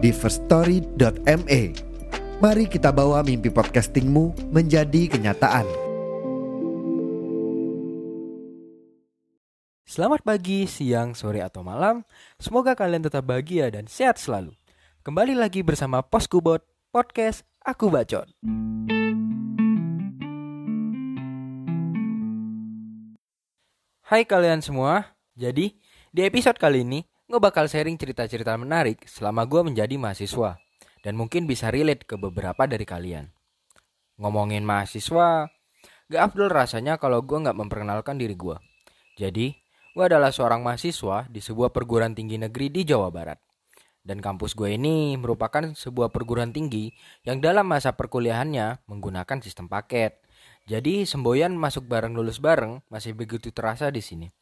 di firststory.me. Mari kita bawa mimpi podcastingmu menjadi kenyataan. Selamat pagi, siang, sore, atau malam. Semoga kalian tetap bahagia dan sehat selalu. Kembali lagi bersama Poskubot Podcast Aku Bacot. Hai kalian semua, jadi di episode kali ini gue bakal sharing cerita-cerita menarik selama gue menjadi mahasiswa dan mungkin bisa relate ke beberapa dari kalian. Ngomongin mahasiswa, gak afdol rasanya kalau gue gak memperkenalkan diri gue. Jadi, gue adalah seorang mahasiswa di sebuah perguruan tinggi negeri di Jawa Barat. Dan kampus gue ini merupakan sebuah perguruan tinggi yang dalam masa perkuliahannya menggunakan sistem paket. Jadi semboyan masuk bareng lulus bareng masih begitu terasa di sini.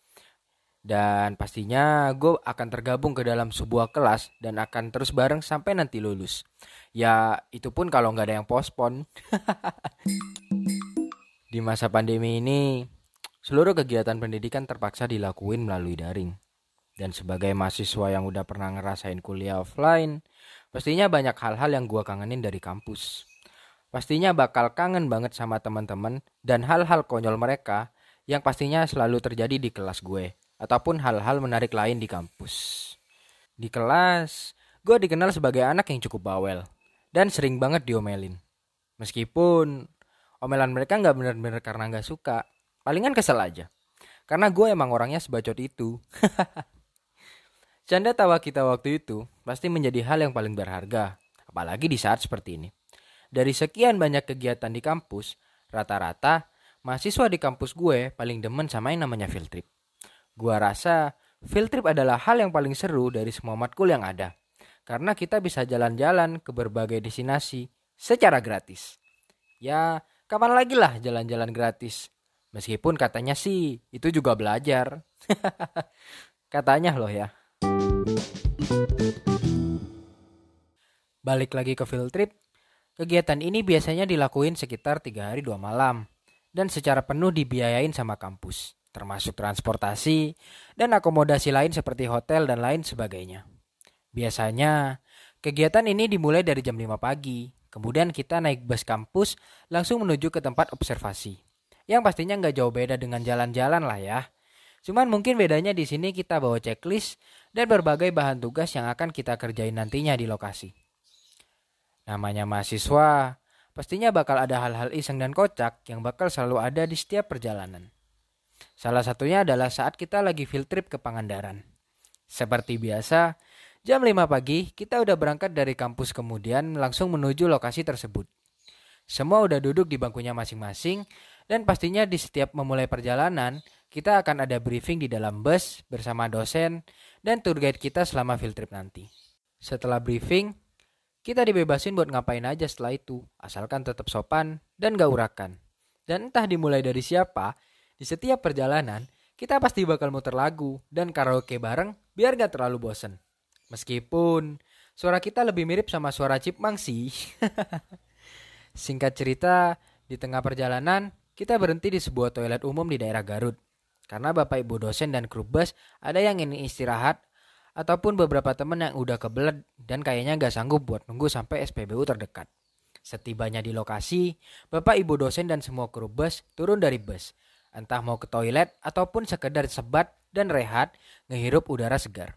Dan pastinya gue akan tergabung ke dalam sebuah kelas dan akan terus bareng sampai nanti lulus. Ya itu pun kalau nggak ada yang pospon. Di masa pandemi ini, seluruh kegiatan pendidikan terpaksa dilakuin melalui daring. Dan sebagai mahasiswa yang udah pernah ngerasain kuliah offline, pastinya banyak hal-hal yang gue kangenin dari kampus. Pastinya bakal kangen banget sama teman-teman dan hal-hal konyol mereka yang pastinya selalu terjadi di kelas gue ataupun hal-hal menarik lain di kampus. Di kelas, gue dikenal sebagai anak yang cukup bawel dan sering banget diomelin. Meskipun omelan mereka nggak bener-bener karena nggak suka, palingan kesel aja. Karena gue emang orangnya sebacot itu. Canda tawa kita waktu itu pasti menjadi hal yang paling berharga, apalagi di saat seperti ini. Dari sekian banyak kegiatan di kampus, rata-rata mahasiswa di kampus gue paling demen sama yang namanya field trip. Gua rasa field trip adalah hal yang paling seru dari semua matkul yang ada. Karena kita bisa jalan-jalan ke berbagai destinasi secara gratis. Ya, kapan lagi lah jalan-jalan gratis? Meskipun katanya sih itu juga belajar. katanya loh ya. Balik lagi ke field trip, kegiatan ini biasanya dilakuin sekitar 3 hari 2 malam dan secara penuh dibiayain sama kampus termasuk transportasi dan akomodasi lain seperti hotel dan lain sebagainya. Biasanya, kegiatan ini dimulai dari jam 5 pagi, kemudian kita naik bus kampus langsung menuju ke tempat observasi. Yang pastinya nggak jauh beda dengan jalan-jalan lah ya. Cuman mungkin bedanya di sini kita bawa checklist dan berbagai bahan tugas yang akan kita kerjain nantinya di lokasi. Namanya mahasiswa, pastinya bakal ada hal-hal iseng dan kocak yang bakal selalu ada di setiap perjalanan. Salah satunya adalah saat kita lagi field trip ke Pangandaran. Seperti biasa, jam 5 pagi kita udah berangkat dari kampus kemudian langsung menuju lokasi tersebut. Semua udah duduk di bangkunya masing-masing dan pastinya di setiap memulai perjalanan kita akan ada briefing di dalam bus bersama dosen dan tour guide kita selama field trip nanti. Setelah briefing, kita dibebasin buat ngapain aja setelah itu, asalkan tetap sopan dan gak urakan. Dan entah dimulai dari siapa, di setiap perjalanan, kita pasti bakal muter lagu dan karaoke bareng biar gak terlalu bosen. Meskipun suara kita lebih mirip sama suara Chipmunk sih. Singkat cerita, di tengah perjalanan, kita berhenti di sebuah toilet umum di daerah Garut. Karena bapak ibu dosen dan kru bus ada yang ingin istirahat ataupun beberapa temen yang udah kebelet dan kayaknya gak sanggup buat nunggu sampai SPBU terdekat. Setibanya di lokasi, bapak ibu dosen dan semua kru bus turun dari bus entah mau ke toilet ataupun sekedar sebat dan rehat ngehirup udara segar.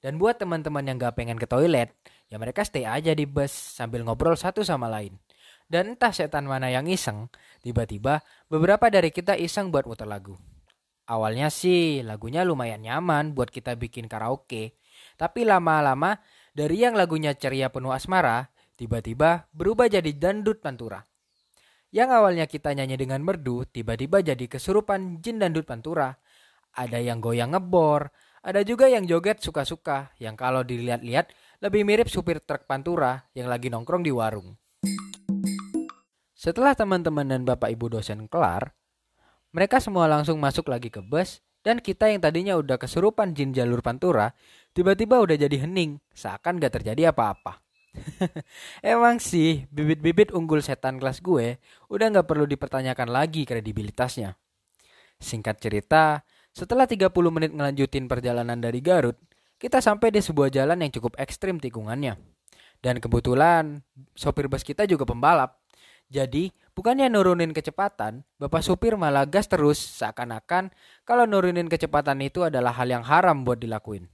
Dan buat teman-teman yang gak pengen ke toilet, ya mereka stay aja di bus sambil ngobrol satu sama lain. Dan entah setan mana yang iseng, tiba-tiba beberapa dari kita iseng buat muter lagu. Awalnya sih lagunya lumayan nyaman buat kita bikin karaoke. Tapi lama-lama dari yang lagunya ceria penuh asmara, tiba-tiba berubah jadi dandut pantura. Yang awalnya kita nyanyi dengan merdu, tiba-tiba jadi kesurupan jin dan dut pantura. Ada yang goyang ngebor, ada juga yang joget suka-suka, yang kalau dilihat-lihat lebih mirip supir truk pantura yang lagi nongkrong di warung. Setelah teman-teman dan bapak ibu dosen kelar, mereka semua langsung masuk lagi ke bus dan kita yang tadinya udah kesurupan jin jalur pantura, tiba-tiba udah jadi hening, seakan gak terjadi apa-apa. Emang sih, bibit-bibit unggul setan kelas gue udah gak perlu dipertanyakan lagi kredibilitasnya. Singkat cerita, setelah 30 menit ngelanjutin perjalanan dari Garut, kita sampai di sebuah jalan yang cukup ekstrim tikungannya. Dan kebetulan sopir bus kita juga pembalap. Jadi, bukannya nurunin kecepatan, Bapak supir malah gas terus seakan-akan kalau nurunin kecepatan itu adalah hal yang haram buat dilakuin.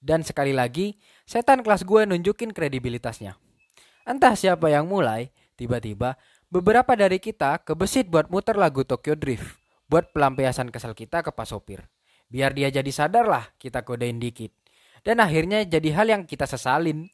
Dan sekali lagi, setan kelas gue nunjukin kredibilitasnya. Entah siapa yang mulai, tiba-tiba beberapa dari kita kebesit buat muter lagu Tokyo Drift buat pelampiasan kesal kita ke Pak Sopir. Biar dia jadi sadar lah kita kodein dikit. Dan akhirnya jadi hal yang kita sesalin.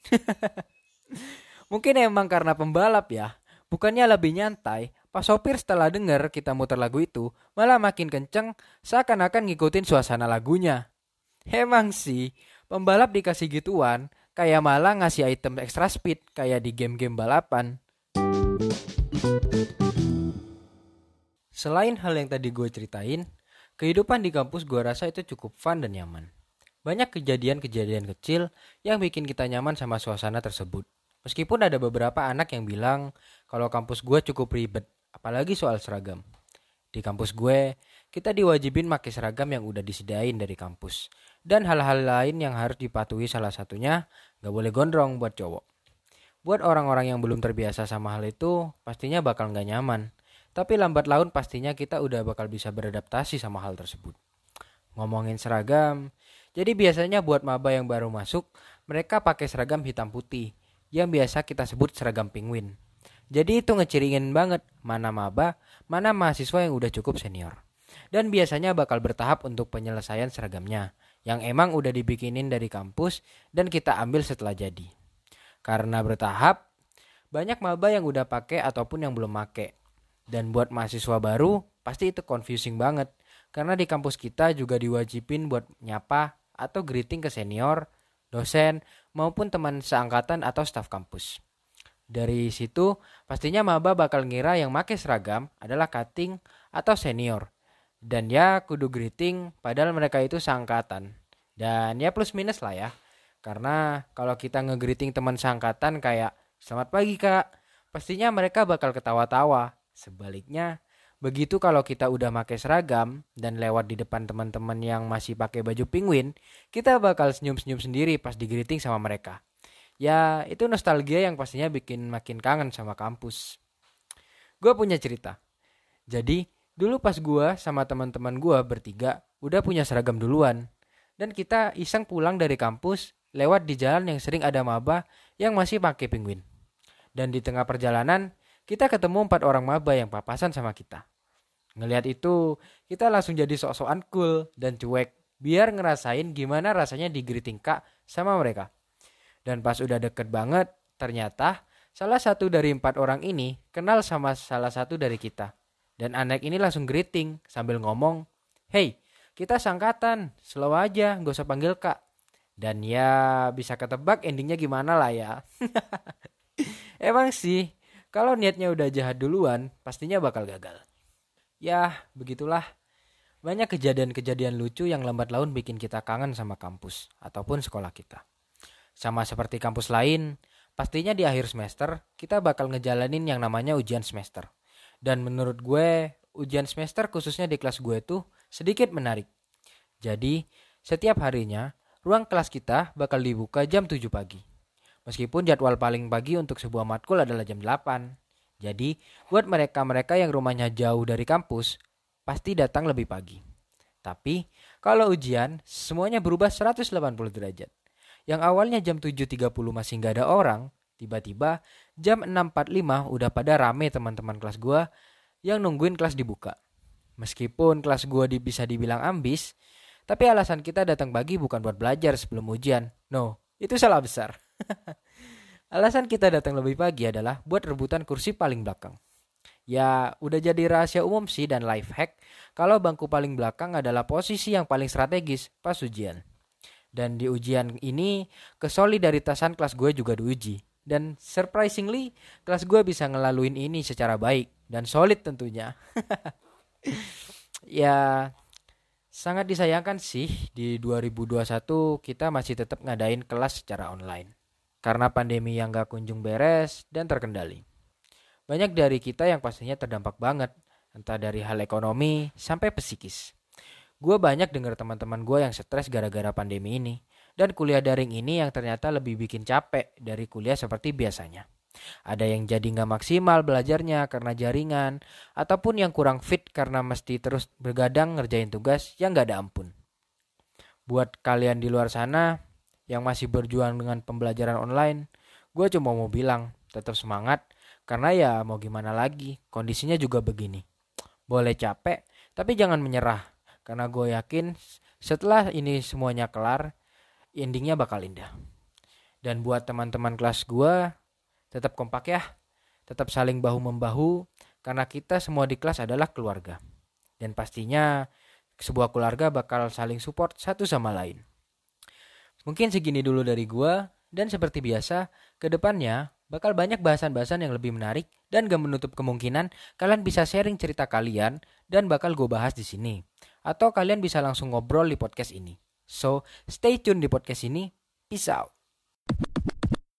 Mungkin emang karena pembalap ya. Bukannya lebih nyantai, Pak sopir setelah denger kita muter lagu itu, malah makin kenceng seakan-akan ngikutin suasana lagunya. Emang sih, pembalap dikasih gituan, kayak malah ngasih item extra speed kayak di game-game balapan. Selain hal yang tadi gue ceritain, kehidupan di kampus gue rasa itu cukup fun dan nyaman. Banyak kejadian-kejadian kecil yang bikin kita nyaman sama suasana tersebut. Meskipun ada beberapa anak yang bilang kalau kampus gue cukup ribet, apalagi soal seragam. Di kampus gue, kita diwajibin pakai seragam yang udah disediain dari kampus. Dan hal-hal lain yang harus dipatuhi salah satunya, gak boleh gondrong buat cowok. Buat orang-orang yang belum terbiasa sama hal itu, pastinya bakal gak nyaman. Tapi lambat laun pastinya kita udah bakal bisa beradaptasi sama hal tersebut. Ngomongin seragam, jadi biasanya buat maba yang baru masuk, mereka pakai seragam hitam putih, yang biasa kita sebut seragam penguin. Jadi itu ngeciringin banget mana maba, mana mahasiswa yang udah cukup senior. Dan biasanya bakal bertahap untuk penyelesaian seragamnya, yang emang udah dibikinin dari kampus dan kita ambil setelah jadi. Karena bertahap, banyak maba yang udah pakai ataupun yang belum pakai. Dan buat mahasiswa baru, pasti itu confusing banget. Karena di kampus kita juga diwajibin buat nyapa atau greeting ke senior, dosen, maupun teman seangkatan atau staf kampus. Dari situ, pastinya maba bakal ngira yang make seragam adalah cutting atau senior. Dan ya kudu greeting padahal mereka itu seangkatan. Dan ya plus minus lah ya. Karena kalau kita ngegreeting teman seangkatan kayak selamat pagi kak, pastinya mereka bakal ketawa-tawa. Sebaliknya, Begitu kalau kita udah pakai seragam dan lewat di depan teman-teman yang masih pakai baju penguin, kita bakal senyum-senyum sendiri pas di greeting sama mereka. Ya, itu nostalgia yang pastinya bikin makin kangen sama kampus. Gue punya cerita. Jadi, dulu pas gue sama teman-teman gue bertiga udah punya seragam duluan. Dan kita iseng pulang dari kampus lewat di jalan yang sering ada maba yang masih pakai penguin. Dan di tengah perjalanan, kita ketemu empat orang maba yang papasan sama kita. Ngelihat itu, kita langsung jadi sok-sokan cool dan cuek biar ngerasain gimana rasanya di greeting kak sama mereka. Dan pas udah deket banget, ternyata salah satu dari empat orang ini kenal sama salah satu dari kita. Dan anak ini langsung greeting sambil ngomong, Hey, kita sangkatan, slow aja, gak usah panggil kak. Dan ya bisa ketebak endingnya gimana lah ya. Emang sih, kalau niatnya udah jahat duluan, pastinya bakal gagal. Ya, begitulah. Banyak kejadian-kejadian lucu yang lambat laun bikin kita kangen sama kampus ataupun sekolah kita. Sama seperti kampus lain, pastinya di akhir semester kita bakal ngejalanin yang namanya ujian semester. Dan menurut gue, ujian semester khususnya di kelas gue tuh sedikit menarik. Jadi, setiap harinya, ruang kelas kita bakal dibuka jam 7 pagi. Meskipun jadwal paling pagi untuk sebuah matkul adalah jam 8. Jadi, buat mereka-mereka yang rumahnya jauh dari kampus, pasti datang lebih pagi. Tapi, kalau ujian, semuanya berubah 180 derajat. Yang awalnya jam 7.30 masih nggak ada orang, tiba-tiba jam 6.45 udah pada rame teman-teman kelas gua yang nungguin kelas dibuka. Meskipun kelas gua bisa dibilang ambis, tapi alasan kita datang pagi bukan buat belajar sebelum ujian. No, itu salah besar. Alasan kita datang lebih pagi adalah buat rebutan kursi paling belakang. Ya, udah jadi rahasia umum sih dan life hack kalau bangku paling belakang adalah posisi yang paling strategis pas ujian. Dan di ujian ini kesolidaritasan kelas gue juga diuji. Dan surprisingly kelas gue bisa ngelaluin ini secara baik dan solid tentunya. ya sangat disayangkan sih di 2021 kita masih tetap ngadain kelas secara online. Karena pandemi yang gak kunjung beres dan terkendali. Banyak dari kita yang pastinya terdampak banget, entah dari hal ekonomi sampai psikis. Gue banyak dengar teman-teman gue yang stres gara-gara pandemi ini. Dan kuliah daring ini yang ternyata lebih bikin capek dari kuliah seperti biasanya. Ada yang jadi nggak maksimal belajarnya karena jaringan, ataupun yang kurang fit karena mesti terus bergadang ngerjain tugas yang nggak ada ampun. Buat kalian di luar sana yang masih berjuang dengan pembelajaran online, gue cuma mau bilang tetap semangat karena ya mau gimana lagi, kondisinya juga begini. Boleh capek, tapi jangan menyerah karena gue yakin setelah ini semuanya kelar, endingnya bakal indah. Dan buat teman-teman kelas gue, tetap kompak ya. Tetap saling bahu-membahu, karena kita semua di kelas adalah keluarga. Dan pastinya sebuah keluarga bakal saling support satu sama lain. Mungkin segini dulu dari gue, dan seperti biasa, ke depannya bakal banyak bahasan-bahasan yang lebih menarik dan gak menutup kemungkinan kalian bisa sharing cerita kalian dan bakal gue bahas di sini atau kalian bisa langsung ngobrol di podcast ini. So, stay tune di podcast ini. Peace out.